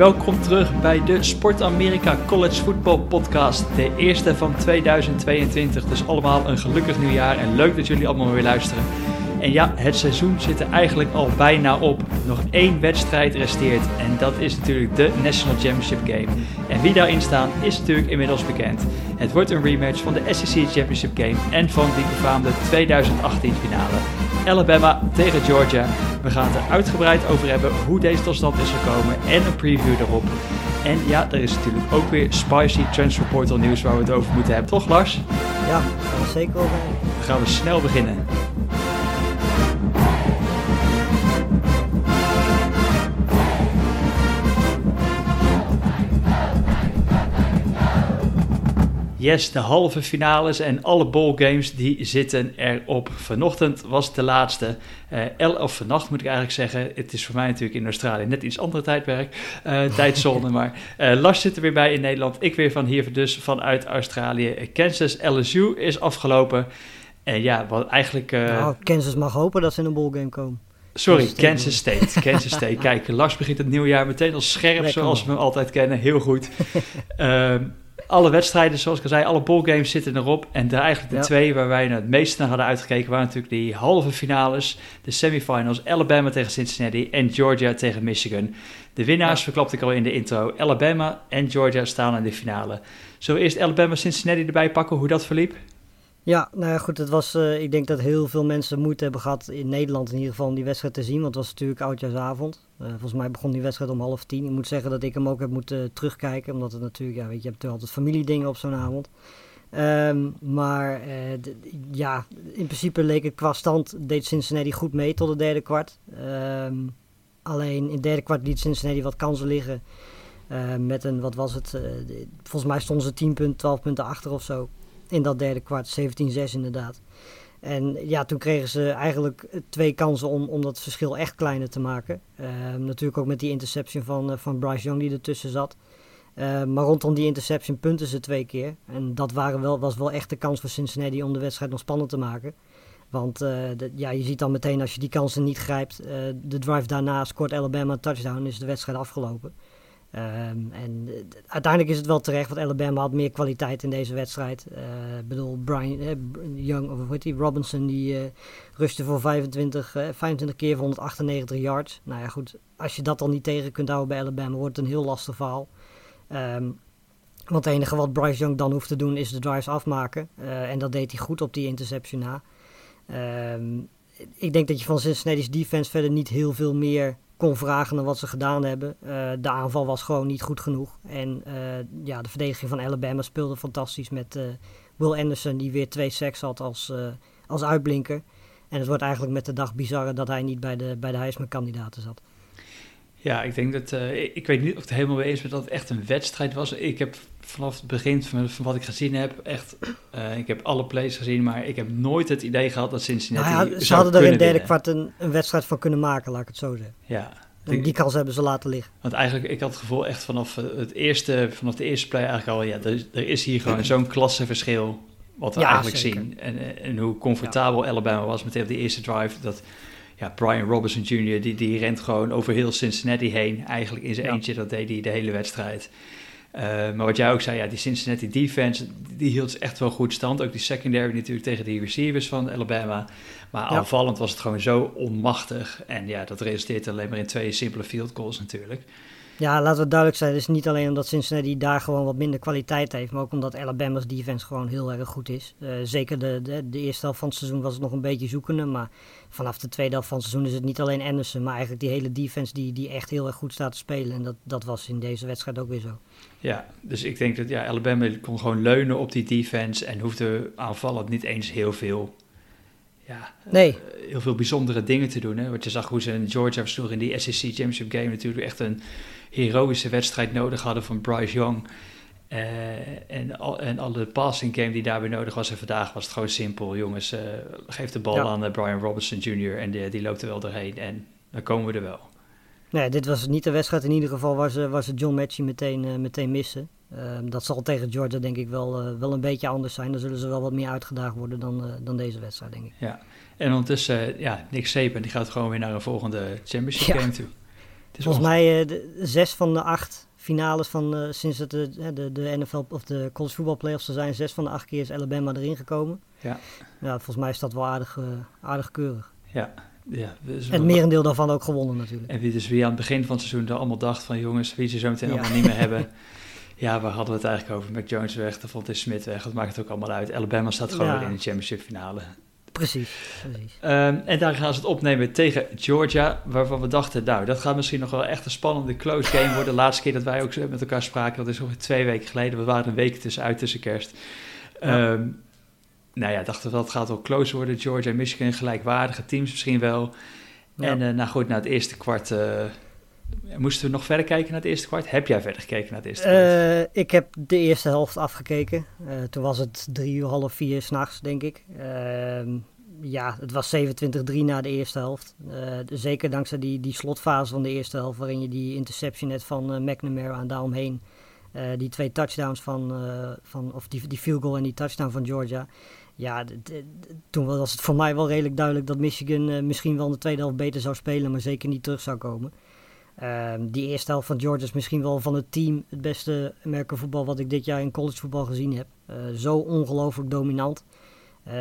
Welkom terug bij de Sport Amerika College Football Podcast. De eerste van 2022. Dus allemaal een gelukkig nieuwjaar en leuk dat jullie allemaal weer luisteren. En ja, het seizoen zit er eigenlijk al bijna op. Nog één wedstrijd resteert en dat is natuurlijk de National Championship Game. En wie daarin staan is natuurlijk inmiddels bekend. Het wordt een rematch van de SEC Championship Game en van die befaamde 2018 finale. Alabama tegen Georgia. We gaan het er uitgebreid over hebben hoe deze tot stand is gekomen en een preview daarop. En ja, er is natuurlijk ook weer spicy transfer portal nieuws waar we het over moeten hebben, toch Lars? Ja, zeker wel Dan gaan we snel beginnen. Yes, de halve finales en alle bowlgames die zitten erop. Vanochtend was de laatste. Uh, of vannacht moet ik eigenlijk zeggen. Het is voor mij natuurlijk in Australië net iets andere tijdwerk, uh, tijdzone. maar uh, Lars zit er weer bij in Nederland. Ik weer van hier dus vanuit Australië. Kansas LSU is afgelopen. En ja, wat eigenlijk... Nou, Kansas mag hopen dat ze in een bowlgame komen. Sorry, Kansas State. Kansas State. Kijk, Lars begint het nieuwjaar meteen al scherp, zoals we hem altijd kennen. Heel goed. Ehm, alle wedstrijden, zoals ik al zei, alle ballgames zitten erop. En de, eigenlijk de twee waar wij het meest naar hadden uitgekeken... waren natuurlijk die halve finales, de semifinals... Alabama tegen Cincinnati en Georgia tegen Michigan. De winnaars ja. verklapte ik al in de intro. Alabama en Georgia staan in de finale. Zullen we eerst Alabama-Cincinnati erbij pakken, hoe dat verliep? Ja, nou ja, goed. Het was, uh, ik denk dat heel veel mensen moeite hebben gehad in Nederland in ieder geval om die wedstrijd te zien. Want het was natuurlijk oudjaarsavond. Uh, volgens mij begon die wedstrijd om half tien. Ik moet zeggen dat ik hem ook heb moeten terugkijken. Omdat het natuurlijk, ja, weet je, je hebt altijd familiedingen op zo'n avond. Um, maar ja, in principe leek het qua stand deed Cincinnati goed mee tot het derde kwart. Um, alleen in het derde kwart liet Cincinnati wat kansen liggen. met een, wat was het? volgens mij stonden ze 10 punten, 12 punten achter of zo in dat derde kwart, 17-6 inderdaad. En ja, toen kregen ze eigenlijk twee kansen om, om dat verschil echt kleiner te maken. Uh, natuurlijk ook met die interception van, uh, van Bryce Young die ertussen zat. Uh, maar rondom die interception punten ze twee keer. En dat waren wel, was wel echt de kans voor Cincinnati om de wedstrijd nog spannend te maken. Want eh, ja, je ziet dan meteen als je die kansen niet grijpt, de drive daarna scoort Alabama een touchdown, is de wedstrijd afgelopen. Um, en uh, uiteindelijk is het wel terecht, want Alabama had meer kwaliteit in deze wedstrijd. Uh, ik bedoel, Brian uh, Young, of heet die, Robinson, die rustte voor 25, 25 keer voor 198 yards. Nou ja, goed, als je dat dan niet tegen kunt houden bij Alabama, wordt het een heel lastig verhaal. Um, want het enige wat Bryce Young dan hoeft te doen is de drives afmaken. en dat deed hij goed op die interception na. Um, ik denk dat je van Cincinnati's defense verder niet heel veel meer kon vragen naar wat ze gedaan hebben. Uh, de aanval was gewoon niet goed genoeg. En uh, ja, de verdediging van Alabama speelde fantastisch met uh, Will Anderson, die weer twee sacks had als, als uitblinker. En het wordt eigenlijk met de dag bizarre dat hij niet bij de, bij de Heisman-kandidaten zat. Ja, ik denk dat. ik weet niet of het helemaal mee eens dat het echt een wedstrijd was. Ik heb vanaf het begin van, van wat ik gezien heb, echt. ik heb alle plays gezien, maar ik heb nooit het idee gehad dat Cincinnati. Nou ja, ze hadden er in het derde kwart een, een, wedstrijd van kunnen maken, laat ik het zo zeggen. Ja. En die kans hebben ze laten liggen. Want eigenlijk, ik had het gevoel echt vanaf, het eerste, vanaf de eerste play eigenlijk al, ja, er, er is hier gewoon zo'n klasseverschil wat we eigenlijk zien. En, en hoe comfortabel ja. Alabama was meteen op die eerste drive. Dat ja, Brian Robinson Jr., die, die rent gewoon over heel Cincinnati heen. Eigenlijk in zijn ja. eentje, dat deed hij de hele wedstrijd. Uh, maar wat jij ook zei, ja, die Cincinnati defense, die hield echt wel goed stand. Ook die secondary natuurlijk tegen die receivers van Alabama. Maar aanvallend was het gewoon zo onmachtig. En ja, dat resulteert alleen maar in twee simpele field goals natuurlijk. Ja, laten we duidelijk zijn. Het is niet alleen omdat Cincinnati daar gewoon wat minder kwaliteit heeft. Maar ook omdat Alabama's defense gewoon heel erg goed is. Uh, zeker de, de, de, eerste helft van het seizoen was het nog een beetje zoekende. Maar vanaf de tweede helft van het seizoen is het niet alleen Anderson. Maar eigenlijk die hele defense die, die echt heel erg goed staat te spelen. En dat, dat was in deze wedstrijd ook weer zo. Ja, dus ik denk dat ja, Alabama kon gewoon leunen op die defense. En hoefde aanvallend niet eens heel veel ja, nee. Heel veel bijzondere dingen te doen. Hè? Want je zag hoe ze in Georgia versloegen in die SEC Championship Game natuurlijk echt een heroïsche wedstrijd nodig hadden van Bryce Young. Uh, en, al, en alle passing game die daarbij nodig was. En vandaag was het gewoon simpel. Jongens, uh, geef de bal ja. aan Brian Robinson Jr. en die, die loopt er wel doorheen. En dan komen we er wel. Nee, dit was niet de wedstrijd in ieder geval waar ze, waar ze John Matchy meteen, meteen missen. Uh, dat zal tegen Georgia denk ik wel, uh, wel een beetje anders zijn. Dan zullen ze wel wat meer uitgedaagd worden dan, uh, dan deze wedstrijd, denk ik. Ja, en ondertussen, ja, Nick Saban die gaat gewoon weer naar een volgende championship ja. game toe. Volgens mij de, zes van de acht finales van sinds het de, de, de NFL of de college football playoffs er zijn, zes van de acht keer is Alabama erin gekomen. Ja. ja volgens mij is dat wel aardig, aardig keurig. Ja, ja, dus het merendeel daarvan ook gewonnen natuurlijk. En wie dus wie aan het begin van het seizoen er allemaal dacht van jongens, wie ze zo meteen allemaal niet meer hebben. Ja, waar hadden we het eigenlijk over? Mac Jones weg, de Fonte Smith weg. Dat maakt het ook allemaal uit. Alabama staat gewoon weer in de championship finale. Precies, precies. Ehm, en daar gaan ze het opnemen tegen Georgia, waarvan we dachten, nou, dat gaat misschien nog wel echt een spannende close game worden. De laatste keer dat wij ook met elkaar spraken, dat is ongeveer twee weken geleden. We waren een week tussenuit tussen kerst. Ja. Um, nou ja, dachten we dat gaat wel close worden. Georgia en Michigan, gelijkwaardige teams misschien wel. En uh, nou goed, na het eerste kwart... Uh, moesten we nog verder kijken naar het eerste kwart? Heb jij verder gekeken naar het eerste kwart? Uh, ik heb de eerste helft afgekeken. toen was het drie uur, half vier s'nachts, denk ik. Ehm, ja, het was 27-3 na de eerste helft. zeker dankzij die, die slotfase van de eerste helft... waarin je die interception net van McNamara en daaromheen... die twee touchdowns van, van of die, die field goal en die touchdown van Georgia ja, toen was het voor mij wel redelijk duidelijk dat Michigan misschien wel in de tweede helft beter zou spelen, maar zeker niet terug zou komen. Um, die eerste helft van Georgia is misschien wel van het team het beste voetbal wat ik dit jaar in collegevoetbal gezien heb. Uh, zo ongelooflijk dominant. Uh,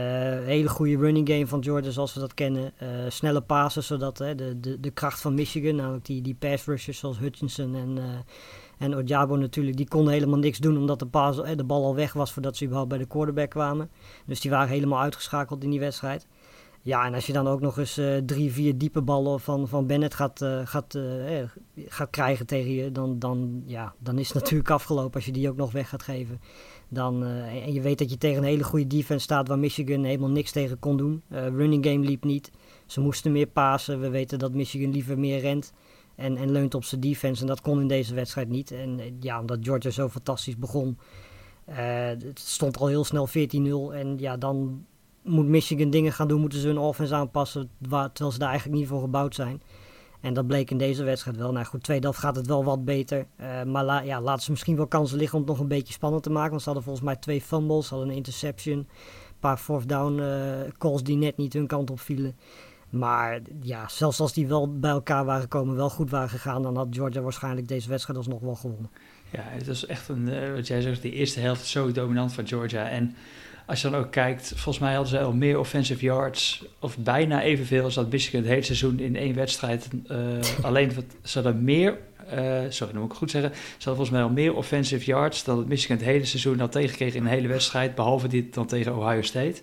hele goede running game van Georgia zoals we dat kennen. snelle passes, zodat de, de, de kracht van Michigan, namelijk die, die pass rushers zoals Hutchinson en en Ojabo natuurlijk, die kon helemaal niks doen omdat de, paas, de bal al weg was voordat ze überhaupt bij de quarterback kwamen. Dus die waren helemaal uitgeschakeld in die wedstrijd. Ja, en als je dan ook nog eens uh, drie, vier diepe ballen van, van Bennett gaat, uh, gaat, uh, gaat krijgen tegen je, dan, dan, ja, dan is het natuurlijk afgelopen als je die ook nog weg gaat geven. Dan, en je weet dat je tegen een hele goede defense staat waar Michigan helemaal niks tegen kon doen. running game liep niet. Ze moesten meer pasen. We weten dat Michigan liever meer rent. En, en leunt op zijn defense. En dat kon in deze wedstrijd niet. En eh, ja, omdat Georgia zo fantastisch begon. Het stond al heel snel 14-0. En ja, dan moet Michigan dingen gaan doen. Moeten ze hun offense aanpassen. Waar, terwijl ze daar eigenlijk niet voor gebouwd zijn. En dat bleek in deze wedstrijd wel. Nou goed, tweede helft gaat het wel wat beter. Uh, maar ja, laten ze misschien wel kansen liggen om het nog een beetje spannend te maken. Want ze hadden volgens mij twee fumbles, ze hadden een interception. Een paar fourth down uh, calls die net niet hun kant op vielen. Maar ja, zelfs als die wel bij elkaar waren gekomen, wel goed waren gegaan, dan had Georgia waarschijnlijk deze wedstrijd alsnog wel gewonnen. Ja, het is echt een, uh, wat jij zegt, die eerste helft zo dominant van Georgia. En als je dan ook kijkt, volgens mij hadden ze al meer offensive yards, of bijna evenveel als dat Michigan het hele seizoen in één wedstrijd. Uh, alleen ze hadden meer, uh, sorry, dan moet ik goed zeggen, ze hadden volgens mij al meer offensive yards dan het Michigan het hele seizoen had tegengekregen in een hele wedstrijd, behalve dit dan tegen Ohio State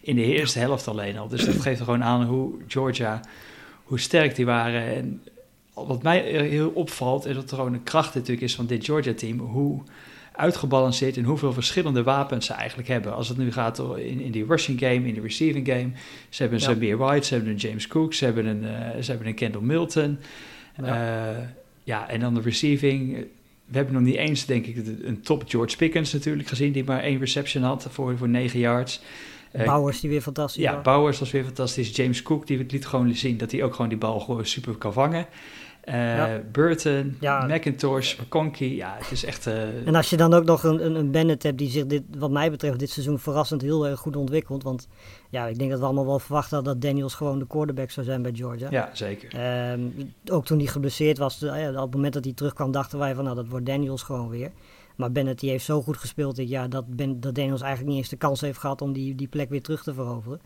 in de eerste helft alleen al. Dus dat geeft gewoon aan hoe Georgia, hoe sterk die waren. En wat mij heel opvalt, is dat er gewoon een kracht natuurlijk is van dit Georgia-team. Hoe uitgebalanceerd en hoeveel verschillende wapens ze eigenlijk hebben. Als het nu gaat in, in die rushing game, in de receiving game. Ze hebben een ja. Samir White, ze hebben een James Cook, ze hebben een, uh, ze hebben een Kendall Milton. Ja. Uh, ja, en dan de receiving. We hebben nog niet eens, denk ik, een top George Pickens natuurlijk gezien, die maar één reception had voor, voor negen yards. Bowers die weer fantastisch Ja, was. Bowers was weer fantastisch. James Cook die liet gewoon zien dat hij ook gewoon die bal gewoon super kan vangen. Uh, ja. Burton, ja. McIntosh, McConkey, ja, het is echt... Uh... En als je dan ook nog een, een, een Bennett hebt die zich, dit, wat mij betreft, dit seizoen verrassend heel erg goed ontwikkelt. Want ja, ik denk dat we allemaal wel verwacht hadden dat Daniels gewoon de quarterback zou zijn bij Georgia. Ja, zeker. Um, ook toen hij geblesseerd was, op het moment dat hij terugkwam, dachten wij van, nou, dat wordt Daniels gewoon weer. Maar Bennett die heeft zo goed gespeeld dit jaar dat, ben, dat Daniels eigenlijk niet eens de kans heeft gehad om die, die plek weer terug te veroveren.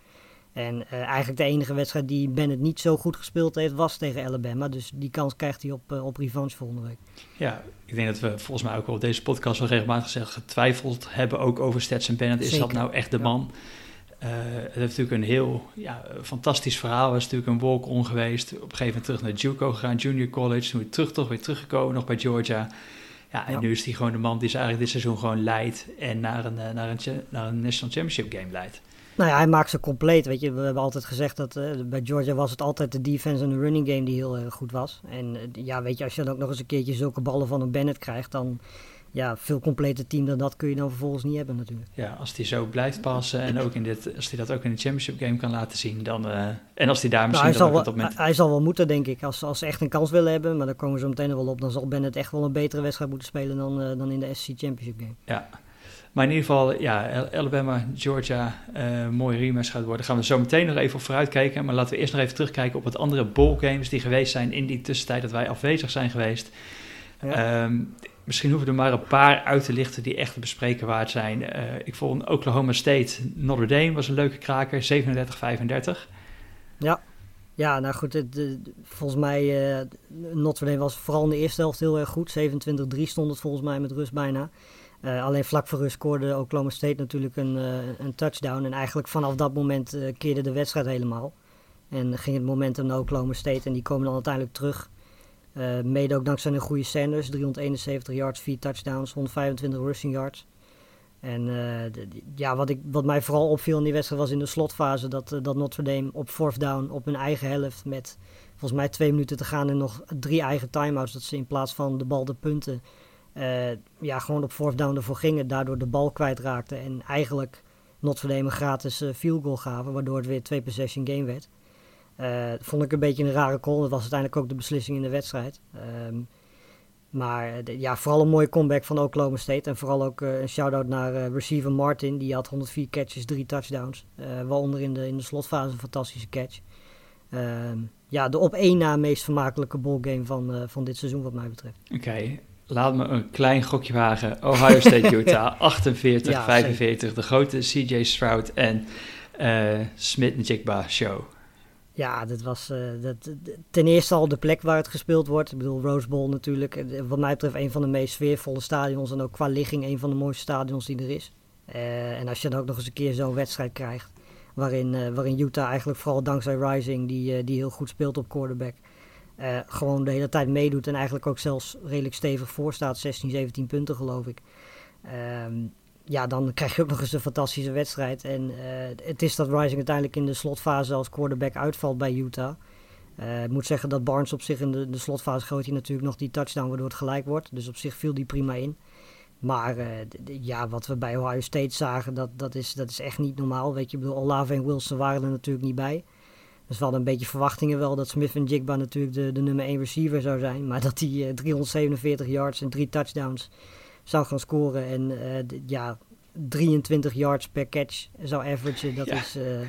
En uh, eigenlijk de enige wedstrijd die Bennett niet zo goed gespeeld heeft was tegen Alabama. Dus die kans krijgt hij op, uh, op revanche volgende week. Ja, ik denk dat we volgens mij ook op deze podcast wel regelmatig gezegd, getwijfeld hebben ook over Stetson Bennett. Is Zeker. dat nou echt de man? Uh, het heeft natuurlijk een heel ja, fantastisch verhaal. Het is natuurlijk een walk-on geweest. Op een gegeven moment terug naar JUCO gegaan, junior college. Toen weer terug, toch weer teruggekomen, nog bij Georgia. Ja, en nu is hij gewoon de man die ze eigenlijk dit seizoen gewoon leidt en naar een, naar een, naar een National Championship game leidt. Nou ja, hij maakt ze compleet. Weet je, we hebben altijd gezegd dat uh, bij Georgia was het altijd de defense en de running game die heel erg goed was. En uh, ja, weet je, als je dan ook nog eens een keertje zulke ballen van een Bennett krijgt, dan ja, veel completer team dan dat kun je dan vervolgens niet hebben natuurlijk. Ja, als hij zo blijft passen en ook in dit, als hij dat ook in de championship game kan laten zien, dan uh, en als hij daar misschien nou, hij zal wel, moment... hij zal wel moeten, denk ik, als, als ze echt een kans willen hebben, maar daar komen ze meteen wel op, dan zal Bennett echt wel een betere wedstrijd moeten spelen dan, dan in de SC Championship game. Ja. Maar in ieder geval, ja, Alabama, Georgia, uh, mooie rematch gaat worden. Gaan we zo meteen nog even op vooruit kijken. Maar laten we eerst nog even terugkijken op wat andere games die geweest zijn in die tussentijd dat wij afwezig zijn geweest. Ja. Ehm, misschien hoeven er maar een paar uit te lichten die echt bespreken waard zijn. Uh, ik vond Oklahoma State, Notre Dame was een leuke kraker, 37-35. Ja. Ja, nou goed, het, volgens mij, uh, Notre Dame was vooral in de eerste helft heel erg goed. 27-3 stond het volgens mij met rust bijna. Uh, alleen vlak voor rust scoorde Oklahoma State natuurlijk een, uh, een touchdown. En eigenlijk vanaf dat moment uh, keerde de wedstrijd helemaal. En ging het momentum naar Oklahoma State. En die komen dan uiteindelijk terug. mede ook dankzij een goede Sanders. 371 yards, 4 touchdowns, 125 rushing yards. En ja, wat, ik, wat mij vooral opviel in die wedstrijd was in de slotfase dat, dat Notre Dame op fourth down op hun eigen helft met volgens mij twee minuten te gaan en nog drie eigen timeouts. Dat ze in plaats van de bal de punten uh, ja, gewoon op fourth down ervoor gingen. Daardoor de bal kwijtraakten. En eigenlijk Notre Dame een gratis uh, field goal gaven. Waardoor het weer twee possession game werd. Uh, vond ik een beetje een rare call. Dat was uiteindelijk ook de beslissing in de wedstrijd. Um, maar ja, vooral een mooie comeback van Oklahoma State. En vooral ook een shout-out naar receiver Martin. Die had 104 catches, 3 touchdowns. waaronder in de, in de slotfase een fantastische catch. Ehm, ja, de op één na meest vermakelijke ballgame van, van dit seizoen wat mij betreft. Oké, Laat me een klein gokje wagen. Ohio State, Utah, 48, 45. De grote CJ Stroud en uh, Smith Jigba show. Ja, dat was uh, dat, ten eerste al de plek waar het gespeeld wordt. Ik bedoel, Rose Bowl natuurlijk. Eh, wat mij betreft een van de meest sfeervolle stadions. En ook qua ligging een van de mooiste stadions die er is. Uh, en als je dan ook nog eens een keer zo'n wedstrijd krijgt. Waarin, waarin Utah eigenlijk vooral dankzij Rising, die, die heel goed speelt op quarterback uh, gewoon de hele tijd meedoet en eigenlijk ook zelfs redelijk stevig voor staat. 16, 17 punten geloof ik. Um, ja, dan krijg je ook nog eens een fantastische wedstrijd. En uh, het is dat Rising uiteindelijk in de slotfase als quarterback uitvalt bij Utah. Uh, ik moet zeggen dat Barnes op zich in de, slotfase gooit hij natuurlijk nog die touchdown waardoor het gelijk wordt. Dus op zich viel die prima in. Maar ja, wat we bij Ohio State zagen, dat, dat, is, dat is echt niet normaal. Weet je, ik bedoel, Olave en Wilson waren er natuurlijk niet bij. Dus we hadden een beetje verwachtingen wel dat Smith en Jigba natuurlijk de, de nummer 1 receiver zou zijn. Maar dat hij 347 eh, yards en 3 touchdowns zou gaan scoren. En uh, ja, 23 yards per catch zou averagen. Dat, is, uh,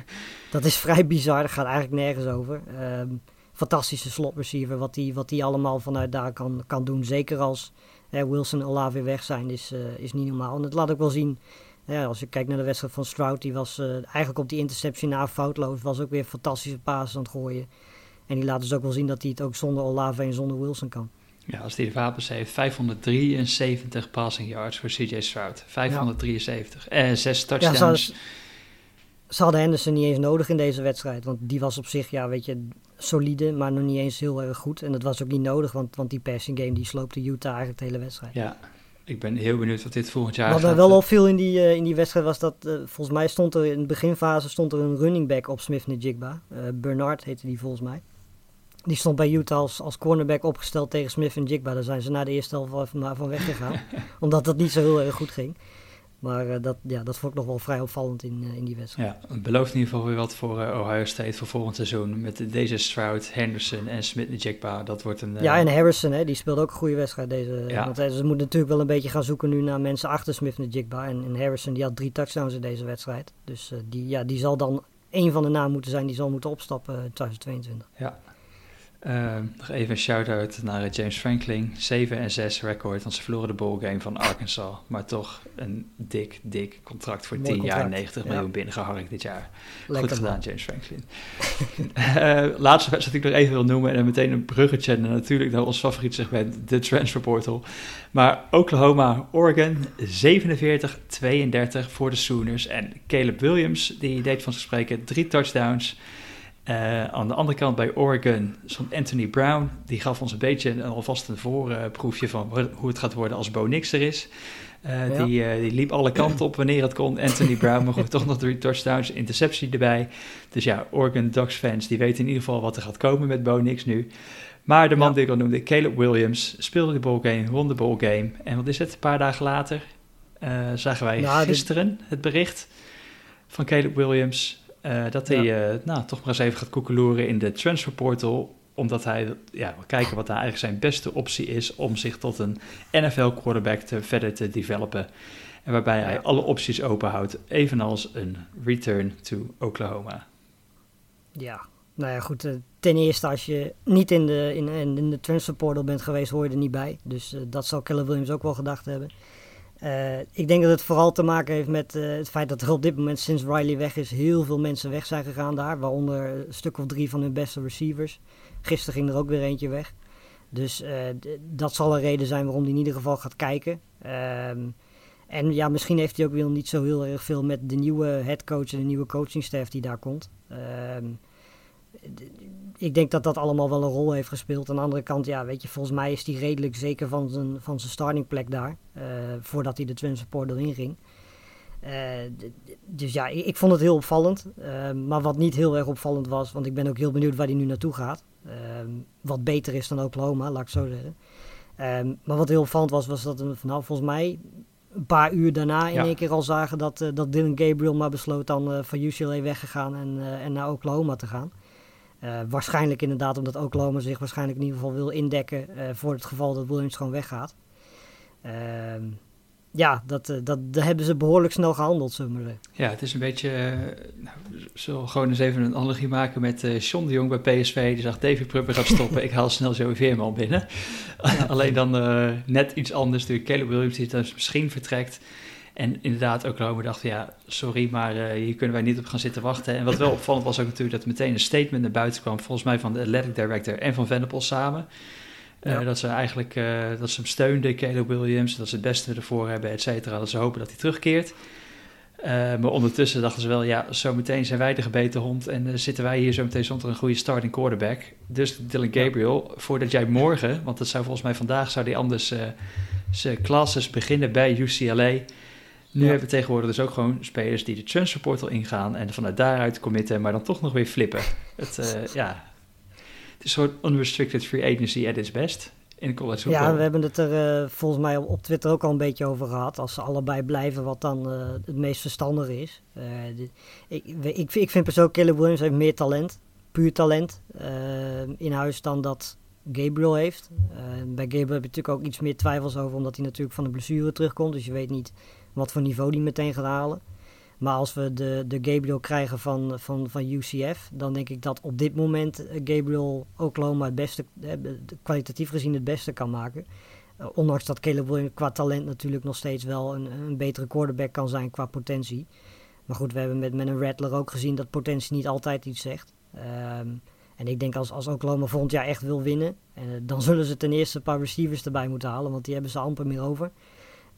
dat is vrij bizar. Dat gaat eigenlijk nergens over. Um, fantastische slot receiver. Wat hij wat die allemaal vanuit daar kan, kan doen. Zeker als Wilson en Olave weg zijn, is, is niet normaal. En dat laat ook wel zien ja, als je kijkt naar de wedstrijd van Stroud, die was uh, eigenlijk op die interceptie na foutloos, was ook weer fantastische passes aan het gooien. En die laat dus ook wel zien dat hij het ook zonder Olave en zonder Wilson kan. Ja, als hij de wapens heeft, 573 passing yards voor CJ Stroud. 573. Ja. En zes touchdowns. Ja, ze, ze, hadden Henderson niet eens nodig in deze wedstrijd. Want die was op zich, ja, weet je, solide, maar nog niet eens heel erg goed. En dat was ook niet nodig, want, want die passing game die sloopte Utah eigenlijk de hele wedstrijd. Ja, ik ben heel benieuwd wat dit volgend jaar Wat er wel opviel in die, uh, in die wedstrijd was dat, uh, volgens mij stond er in de beginfase stond er een running back op Smith Njigba. Uh, Bernard heette die volgens mij. Die stond bij Utah als, als cornerback opgesteld tegen Smith Njigba. Daar zijn ze na de eerste helft van, van weggegaan. omdat dat niet zo heel erg goed ging. Maar uh, dat, ja, dat vond ik nog wel vrij opvallend in, uh, in die wedstrijd. Ja, het belooft in ieder geval weer wat voor uh, Ohio State voor volgend seizoen. Met deze Stroud, Henderson en Smith Jigba. Dat wordt een... Ja, en Harrison, hè, die speelt ook een goede wedstrijd. Deze, ja. Want ze moeten natuurlijk wel een beetje gaan zoeken nu naar mensen achter Smith Jigba. En, en Harrison, die had drie touchdowns in deze wedstrijd. Dus die, ja, die zal dan een van de namen moeten zijn die zal moeten opstappen in 2022. Ja, uh, nog even een shout-out naar James Franklin. 7 en 6 record, want ze verloren de ballgame van Arkansas. Maar toch een dik, dik contract voor 10 jaar, 90 miljoen binnengeharkt dit jaar. Lekker Goed gedaan, James Franklin. uh, laatste wedstrijd die ik nog even wil noemen en dan meteen een bruggetje naar natuurlijk naar ons favoriet segment, de Transfer Portal. Maar Oklahoma, Oregon, 47-32 voor de Sooners. En Caleb Williams, die deed van spreken drie touchdowns. Uh, aan de andere kant bij Oregon stond Anthony Brown. Die gaf ons een beetje alvast een voorproefje van hoe het gaat worden als Bo Nix er is. Uh, ja. die, uh, die liep alle kanten op wanneer het kon. Anthony Brown, maar goed, toch nog drie touchdowns, interceptie erbij. Dus ja, Oregon Ducks fans, die weten in ieder geval wat er gaat komen met Bo Nix nu. Maar de man ja. die ik al noemde, Caleb Williams, speelde de ballgame, won de ballgame. En wat is het, een paar dagen later zagen wij nou, gisteren dit... het bericht van Caleb Williams uh, dat hij ja. uh, nou, toch maar eens even gaat koekeloeren in de transferportal. omdat hij, ja, kijken wat daar eigenlijk zijn beste optie is om zich tot een NFL-quarterback te verder te developen. En waarbij hij alle opties openhoudt, evenals een return to Oklahoma. Ja, nou ja, goed. Eh, ten eerste, als je niet in de, in, in de transfer portal bent geweest, hoor je er niet bij. Dus uh, dat zal Keller Williams ook wel gedacht hebben. Uh, ik denk dat het vooral te maken heeft met uh, het feit dat er op dit moment, sinds Riley weg is, heel veel mensen weg zijn gegaan daar. Waaronder een stuk of drie van hun beste receivers. Gisteren ging er ook weer eentje weg. Dus uh, dat zal een reden zijn waarom hij in ieder geval gaat kijken. Um, en ja, misschien heeft hij ook wel niet zo heel erg veel met de nieuwe headcoach en de nieuwe coachingstaff die daar komt. Um, ik denk dat dat allemaal wel een rol heeft gespeeld. Aan de andere kant, ja, weet je, volgens mij is hij redelijk zeker van zijn, van zijn startingplek daar. Uh, voordat hij de transfer portal inging. Uh, dus ja, ik, ik, vond het heel opvallend. Uh, maar wat niet heel erg opvallend was, want ik ben ook heel benieuwd waar hij nu naartoe gaat. wat beter is dan Oklahoma, laat ik zo zeggen. maar wat heel opvallend was, was dat we nou, volgens mij een paar uur daarna in ja. één keer al zagen dat, uh, dat Dylan Gabriel maar besloot dan van UCLA weggegaan en, uh, en naar Oklahoma te gaan. Waarschijnlijk inderdaad omdat Oklahoma zich waarschijnlijk in ieder geval wil indekken voor het geval dat Williams gewoon weggaat. Ehm, ja, dat, dat, dat hebben ze behoorlijk snel gehandeld, zullen we zeggen. Ja, het is een beetje... nou, zullen gewoon eens even een analogie maken met uh, Sean de Jong bij PSV. Die zag David Prupper gaat stoppen. ik haal snel Joey Veerman binnen. Alleen dan net iets anders. De Caleb Williams die dus misschien vertrekt. En inderdaad, ook Rome dacht, ja, sorry, maar uh, hier kunnen wij niet op gaan zitten wachten. En wat wel opvallend was ook natuurlijk dat meteen een statement naar buiten kwam. Volgens mij van de athletic director en van Venable samen. Ja. Uh, dat ze eigenlijk uh, dat ze hem steunden, Caleb Williams, dat ze het beste ervoor hebben, et cetera. Dat ze hopen dat hij terugkeert. Maar ondertussen dachten ze wel, ja, zometeen zijn wij de gebeten hond en zitten wij hier zo meteen zonder een goede starting quarterback. Dus Dylan Gabriel, ja. voordat jij morgen, want dat zou volgens mij vandaag, zou die anders zijn classes beginnen bij UCLA. Nu ja. hebben we tegenwoordig dus ook gewoon spelers die de transfer portal ingaan en vanuit daaruit committen, maar dan toch nog weer flippen. Het, ja, het is zo'n unrestricted free agency at its best in college Ja, we hebben het er uh, volgens mij op, op, Twitter ook al een beetje over gehad. Als ze allebei blijven, wat dan uh, het meest verstandig is. Uh, ik, ik, ik vind persoonlijk Caleb Williams heeft meer talent, puur talent, in huis dan dat Gabriel heeft. bij Gabriel heb je natuurlijk ook iets meer twijfels over, omdat hij natuurlijk van de blessure terugkomt. Dus je weet niet wat voor niveau hij meteen gaat halen. Maar als we de, de Gabriel krijgen van, van, van UCF, dan denk ik dat op dit moment eh, Gabriel Oklahoma het beste, eh, kwalitatief gezien het beste kan maken. Uh, ondanks dat Caleb Williams qua talent natuurlijk nog steeds wel een, een betere quarterback kan zijn qua potentie. Maar goed, we hebben met, met een Rattler ook gezien dat potentie niet altijd iets zegt. Um, en ik denk als, als Oklahoma volgend jaar echt wil winnen, dan zullen ze ten eerste een paar receivers erbij moeten halen, want die hebben ze amper meer over.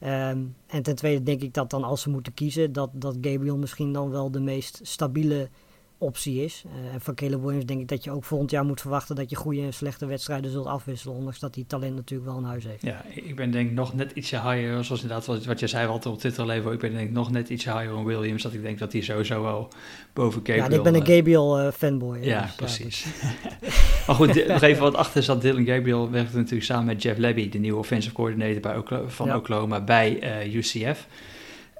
Um, en ten tweede denk ik dat dan als ze moeten kiezen, dat, dat Gabriel misschien dan wel de meest stabiele optie is. En van Caleb Williams denk ik dat je ook volgend jaar moet verwachten dat je goede en slechte wedstrijden zult afwisselen. Ondanks dat hij talent natuurlijk wel in huis heeft. Ja, ik ben denk ik nog net ietsje higher, zoals inderdaad wat, wat je zei altijd op Twitter leven. Ik ben denk ik nog net ietsje higher on Williams. Dat ik denk dat hij sowieso wel boven Gabriel... Ja, ik ben een Gabriel uh, fanboy. Ja, dus, precies. Ja, maar goed, nog even wat achter zat. Dylan Gabriel werkte natuurlijk samen met Jeff Levy, de nieuwe offensive coordinator bij Oklahoma, van ja. Oklahoma, bij uh, UCF.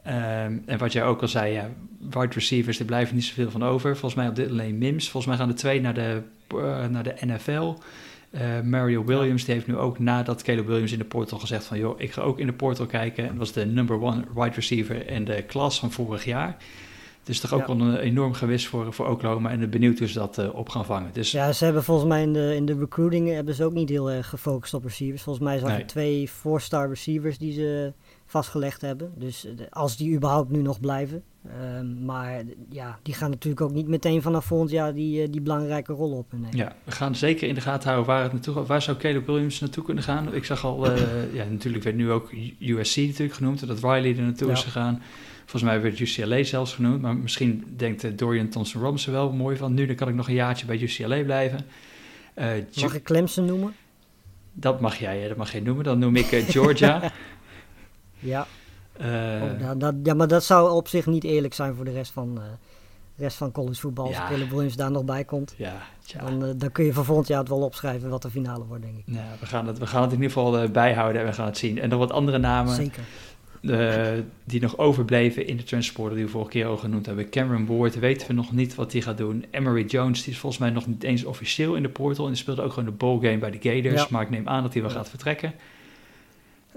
Um, en wat jij ook al zei, ja, wide receivers, er blijven niet zoveel van over. Volgens mij op dit alleen Mims. Volgens mij gaan de twee naar de, uh, naar de NFL. Uh, Mario Williams, die heeft nu ook nadat Caleb Williams in de portal gezegd van... joh, ik ga ook in de portal kijken. En dat was de number one wide receiver in de klas van vorig jaar. Dus toch ook ja. wel een enorm gewis voor, voor Oklahoma. En benieuwd hoe ze dat uh, op gaan vangen. Dus... Ja, ze hebben volgens mij in de, in de recruiting hebben ze ook niet heel erg gefocust op receivers. Volgens mij zag je nee. twee four-star receivers die ze vastgelegd hebben. Dus als die überhaupt nu nog blijven. Um, maar ja, die gaan natuurlijk ook niet meteen vanaf volgend jaar die, die belangrijke rol op. Nee. Ja, we gaan zeker in de gaten houden waar het naartoe gaat. Waar zou Caleb Williams naartoe kunnen gaan? Ik zag al, uh, ja, natuurlijk werd nu ook USC natuurlijk genoemd, dat Riley er naartoe ja. is gegaan. Volgens mij werd UCLA zelfs genoemd, maar misschien denkt Dorian Thompson Robinson wel mooi van. Nu dan kan ik nog een jaartje bij UCLA blijven. Uh, mag ik Clemson noemen? Dat mag jij, dat mag jij noemen. Dan noem ik uh, Georgia. Ja. Uh, oh, dat, dat, ja, maar dat zou op zich niet eerlijk zijn voor de rest van, uh, rest van collegevoetbal. Ja. Als Caleb Williams daar nog bij komt, ja, dan, uh, dan kun je voor volgend jaar het wel opschrijven wat de finale wordt, denk ik. Ja, we gaan het, we gaan het in ieder geval bijhouden en we gaan het zien. En nog wat andere namen. Zeker. die nog overbleven in de transporter die we vorige keer al genoemd hebben. Cameron Ward weten we nog niet wat hij gaat doen. Emery Jones, die is volgens mij nog niet eens officieel in de portal. En die speelde ook gewoon de ballgame bij de Gators. Maar ik neem aan dat hij wel gaat vertrekken.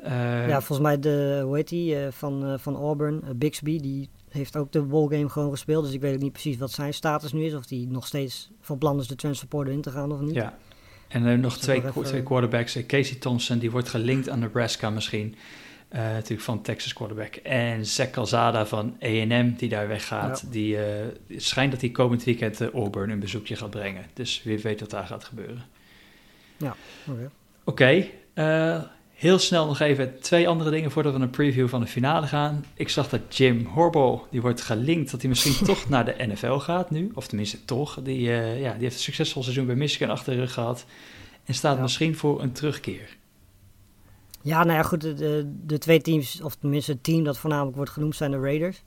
Uh, ja, volgens mij de, hoe heet hij, uh, van, uh, van Auburn, Bixby, die heeft ook de ballgame gewoon gespeeld. Dus ik weet ook niet precies wat zijn status nu is. Of hij nog steeds van plan is de transporter in te gaan of niet. Ja, en nog twee, twee quarterbacks. Casey Thompson, die wordt gelinkt aan Nebraska misschien. Natuurlijk van Texas quarterback. En Zach Calzada van A&M, die daar weggaat. Die uh, schijnt dat hij komend weekend Auburn een bezoekje gaat brengen. Dus wie weet wat daar gaat gebeuren. Ja, oké. Oké, heel snel nog even twee andere dingen voordat we een preview van de finale gaan. Ik zag dat Jim Harbaugh, die wordt gelinkt dat hij misschien toch naar de NFL gaat nu. Of tenminste toch. Die, ja, die heeft een succesvol seizoen bij Michigan achter de rug gehad. En staat misschien voor een terugkeer. Ja, nou ja, goed. De, de, twee teams, of tenminste het team dat voornamelijk wordt genoemd, zijn de Raiders.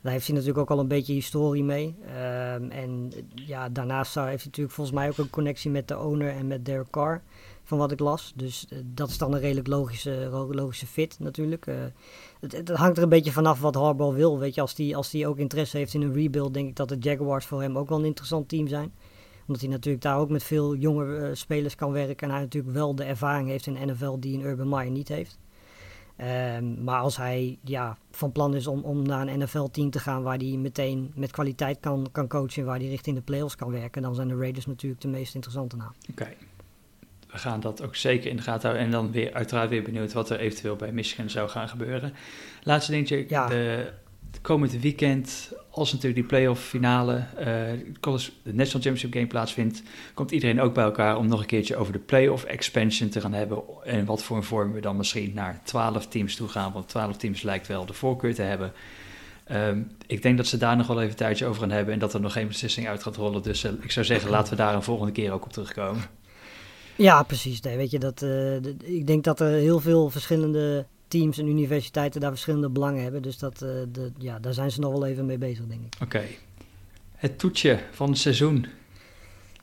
Daar heeft hij natuurlijk ook al een beetje historie mee. Um, en ja, daarnaast heeft hij natuurlijk volgens mij ook een connectie met de owner en met Derek Carr, van wat ik las. Dus uh, dat is dan een redelijk logische, logische fit natuurlijk. Uh, het, hangt er een beetje vanaf wat Harbaugh wil. Weet je, als hij als die ook interesse heeft in een rebuild, denk ik dat de Jaguars voor hem ook wel een interessant team zijn omdat hij natuurlijk daar ook met veel jonge uh, spelers kan werken. En hij natuurlijk wel de ervaring heeft in NFL die een Urban Meyer niet heeft. Um, maar als hij ja, van plan is om, om naar een NFL-team te gaan waar hij meteen met kwaliteit kan, kan coachen, waar hij richting de playoffs kan werken, dan zijn de Raiders natuurlijk de meest interessante naam. Oké. We gaan dat ook zeker in de gaten houden. En dan weer uiteraard weer benieuwd wat er eventueel bij Michigan zou gaan gebeuren. Laatste dingetje. Ja. De, komende weekend, als natuurlijk die playoff finale, uh, de National Championship Game plaatsvindt, komt iedereen ook bij elkaar om nog een keertje over de playoff expansion te gaan hebben. En wat voor een vorm we dan misschien naar 12 teams toe gaan. Want 12 teams lijkt wel de voorkeur te hebben. Um, ik denk dat ze daar nog wel even een tijdje over gaan hebben en dat er nog geen beslissing uit gaat rollen. Dus uh, ik zou zeggen, laten we daar een volgende keer ook op terugkomen. Ja, precies. Nee, weet je, dat, de, ik denk dat er heel veel verschillende teams en universiteiten daar verschillende belangen hebben. Dus dat, uh, de, ja, daar zijn ze nog wel even mee bezig, denk ik. Oké. Het toetje van het seizoen.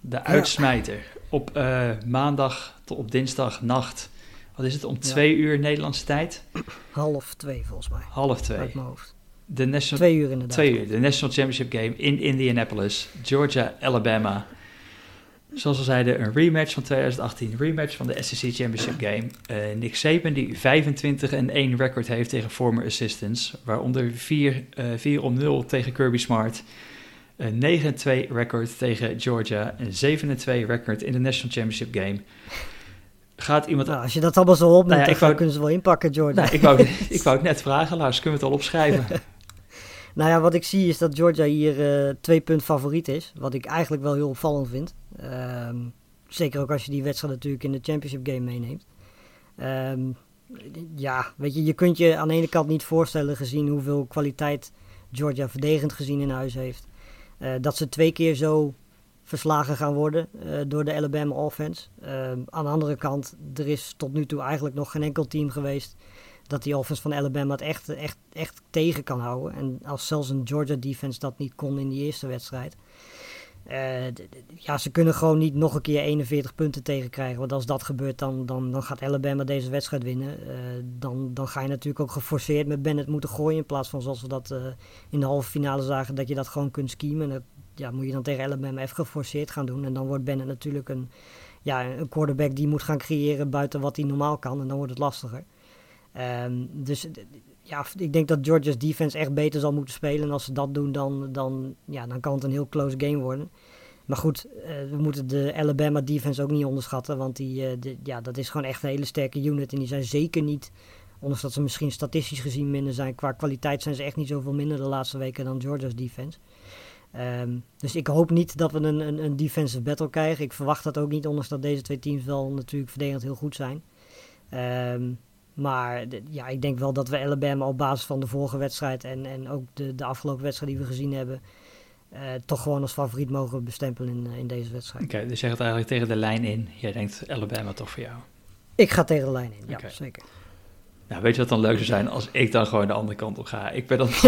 De uitsmijter. Op uh, maandag tot op dinsdag nacht. Wat is het? Om twee uur Nederlandse tijd? Half twee volgens mij. Half twee. Uit mijn hoofd. De national, twee uur inderdaad. Twee uur. De National Championship Game in Indianapolis. Georgia, Alabama zoals we zeiden, een rematch van 2018. Een rematch van de SEC Championship Game. Uh, Nick Saban, die 25 en 1 record heeft tegen former assistants. Waaronder 4, uh, 4 om 0 tegen Kirby Smart. Een 9-2 record tegen Georgia. Een 7-2 record in de National Championship Game. Gaat iemand... Nou, als je dat allemaal zo opneemt, nou ja, dan wou... kunnen ze wel inpakken, Georgia. Nou, ik, wou, ik wou het net vragen, Lars. Kunnen we het al opschrijven? nou ja, wat ik zie is dat Georgia hier uh, twee punt favoriet is. Wat ik eigenlijk wel heel opvallend vind. Um, zeker ook als je die wedstrijd natuurlijk in de championship game meeneemt. Um, ja, weet je, je kunt je aan de ene kant niet voorstellen gezien hoeveel kwaliteit Georgia verdedigend gezien in huis heeft. Uh, dat ze twee keer zo verslagen gaan worden uh, door de Alabama offense. Uh, aan de andere kant, er is tot nu toe eigenlijk nog geen enkel team geweest dat die offense van Alabama het echt, echt, echt tegen kan houden. En als zelfs een Georgia defense dat niet kon in die eerste wedstrijd, ja, ze kunnen gewoon niet nog een keer 41 punten tegenkrijgen. Want als dat gebeurt, dan, dan, dan gaat Alabama deze wedstrijd winnen. Uh, dan, dan ga je natuurlijk ook geforceerd met Bennett moeten gooien. In plaats van zoals we dat uh, in de halve finale zagen, dat je dat gewoon kunt schemen. En dat ja, moet je dan tegen Alabama even geforceerd gaan doen. En dan wordt Bennett natuurlijk een, ja, een quarterback die moet gaan creëren buiten wat hij normaal kan. En dan wordt het lastiger. Um, dus ja, ik denk dat Georgia's defense echt beter zal moeten spelen. En als ze dat doen, dan, dan, ja, dan kan het een heel close game worden. Maar goed, uh, we moeten de Alabama defense ook niet onderschatten. Want die, uh, de, ja, dat is gewoon echt een hele sterke unit. En die zijn zeker niet, ondanks dat ze misschien statistisch gezien minder zijn. Qua kwaliteit zijn ze echt niet zoveel minder de laatste weken dan Georgia's defense. Um, dus ik hoop niet dat we een, een, een, defensive battle krijgen. Ik verwacht dat ook niet, ondanks dat deze twee teams wel natuurlijk verdedigend heel goed zijn. Um, maar ja, ik denk wel dat we Alabama op basis van de vorige wedstrijd en, en ook de, de afgelopen wedstrijd die we gezien hebben, uh, toch gewoon als favoriet mogen bestempelen in, uh, in deze wedstrijd. Oké, dus je gaat eigenlijk tegen de lijn in. Jij denkt Alabama toch voor jou? Ik ga tegen de lijn in, ja, zeker. Nou, weet je wat dan leuk zou zijn als ik dan gewoon de andere kant op ga? Ik ben dan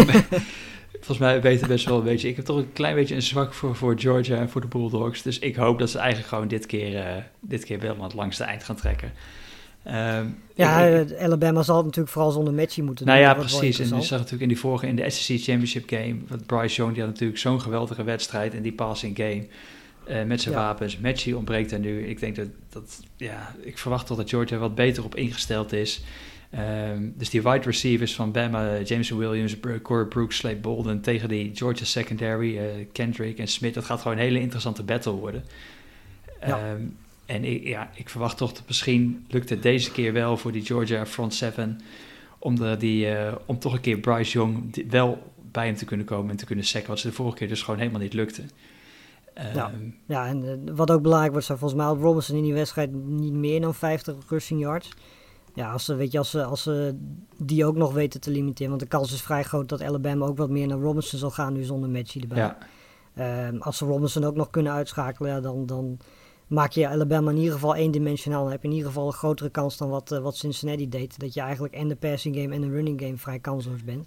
volgens mij weten best wel een beetje. Ik heb toch een klein beetje een zwak voor, voor Georgia en voor de Bulldogs. Dus ik hoop dat ze eigenlijk gewoon dit keer, uh, dit keer wel aan het langste eind gaan trekken. Um, ja, Alabama zal het natuurlijk vooral zonder matchie moeten nou doen. Nou ja, precies. En je zag natuurlijk in die vorige, in de SEC Championship game, wat Bryce Young, die had natuurlijk zo'n geweldige wedstrijd in die passing game. Uh, met zijn wapens. Matchy ontbreekt er nu. Ik denk dat, dat ja, ik verwacht toch dat Georgia wat beter op ingesteld is. Um, dus die wide receivers van Bama, James Williams, Corey Brooks, Slade Bolden tegen die Georgia secondary, uh, Kendrick en Smith. Dat gaat gewoon een hele interessante battle worden. Ja. En ik, ja, ik verwacht toch dat misschien lukt het deze keer wel voor die Georgia front seven om, de, die, uh, om toch een keer Bryce Young wel bij hem te kunnen komen en te kunnen sacken, wat ze de vorige keer dus gewoon helemaal niet lukte. ja, ehm, ja, en uh, wat ook belangrijk wordt, zou volgens mij had Robinson in die wedstrijd niet meer dan 50 rushing yards. Ja, als ze, weet je, als ze, als ze die ook nog weten te limiteren, want de kans is vrij groot dat Alabama ook wat meer naar Robinson zal gaan nu zonder matchie erbij. Ja. Um, als ze Robinson ook nog kunnen uitschakelen, ja, dan, dan maak je Alabama in ieder geval eendimensionaal. Dan heb je in ieder geval een grotere kans dan wat, uh, wat Cincinnati deed. Dat je eigenlijk en de passing game en de running game vrij kansloos bent.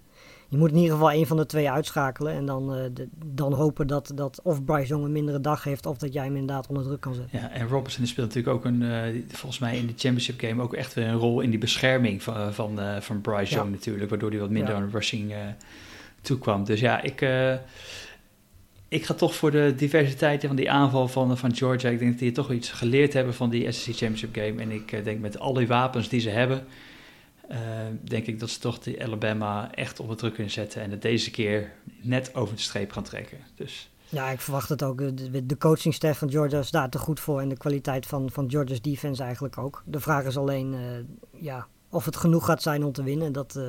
Je moet in ieder geval één van de twee uitschakelen. En dan, uh, de, dan hopen dat, dat of Bryce Young een mindere dag heeft. Of dat jij hem inderdaad onder druk kan zetten. Ja, en Robertson speelt natuurlijk ook een, uh, volgens mij in de championship game ook echt weer een rol in die bescherming van, van, van Bryce Young natuurlijk. Waardoor hij wat minder aan rushing toekwam. Dus ja, ik ik ga toch voor de diversiteit van die aanval van, van Georgia. Ik denk dat die toch iets geleerd hebben van die SEC Championship game. En ik uh, denk met al die wapens die ze hebben, uh, denk ik dat ze toch die Alabama echt op het druk kunnen zetten. En het deze keer net over de streep gaan trekken. Dus. Ja, ik verwacht het ook. De, de coachingstaf van Georgia staat er goed voor. En de kwaliteit van, van Georgia's defense eigenlijk ook. De vraag is alleen, uh, ja, of het genoeg gaat zijn om te winnen. Dat, uh,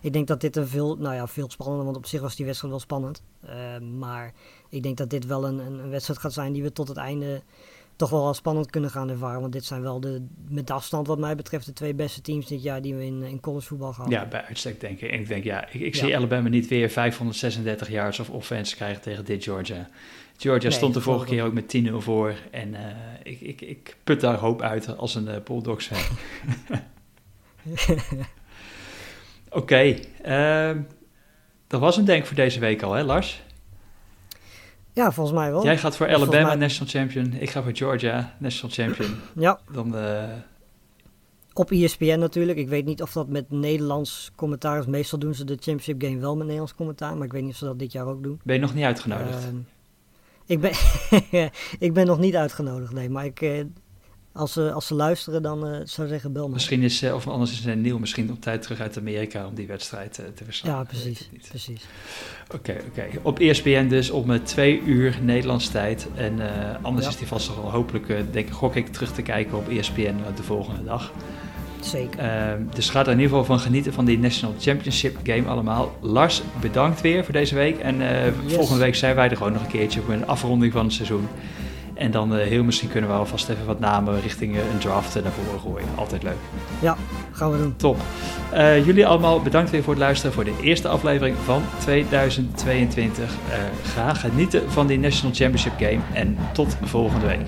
ik denk dat dit een veel, nou ja, veel spannender, want op zich was die wedstrijd wel spannend. Uh, maar ik denk dat dit wel een, een, wedstrijd gaat zijn die we tot het einde toch wel spannend kunnen gaan ervaren. Want dit zijn wel de, met afstand wat mij betreft de twee beste teams dit jaar die we in, in collegevoetbal gaan. Ja, bij uitstek denk ik. En ik denk, ja, ik, ik zie Alabama niet weer 536 yards of offense krijgen tegen dit Georgia. Georgia stond de vorige keer ook met 10-0 voor. En uh, ik, ik, ik put daar hoop uit als een uh, Bulldogs fan. Oké, okay, uh, dat was hem denk ik voor deze week al, hè Lars? Ja, volgens mij wel. Jij gaat voor Alabama National Champion. Ik ga voor Georgia National Champion. ja. Dan, uh... Op ESPN natuurlijk. Ik weet niet of dat met Nederlands commentaar is. Meestal doen ze de Championship Game wel met Nederlands commentaar. Maar ik weet niet of ze dat dit jaar ook doen. Ben je nog niet uitgenodigd? Uh, ik, ben ik ben nog niet uitgenodigd, nee. Maar ik, uh, als ze, als ze luisteren, dan uh, zou zeggen bel me. Misschien is, uh, of anders is het nieuw, misschien op tijd terug uit Amerika om die wedstrijd uh, te verslaan. Ja, precies. precies. Oké, oké. Op ESPN dus om twee uur Nederlands tijd. En anders is die vast wel hopelijk, denk ik, gok ik terug te kijken op ESPN de volgende dag. Zeker. Ehm, dus ga er in ieder geval van genieten van die National Championship game allemaal. Lars, bedankt weer voor deze week. En yes. volgende week zijn wij er gewoon nog een keertje voor een afronding van het seizoen. En dan uh, heel misschien kunnen we alvast even wat namen richting uh, een draft naar voren gooien. Altijd leuk. Ja, gaan we doen. Top. Uh, jullie allemaal bedankt weer voor het luisteren voor de eerste aflevering van 2022. ga genieten van die National Championship Game en tot volgende week.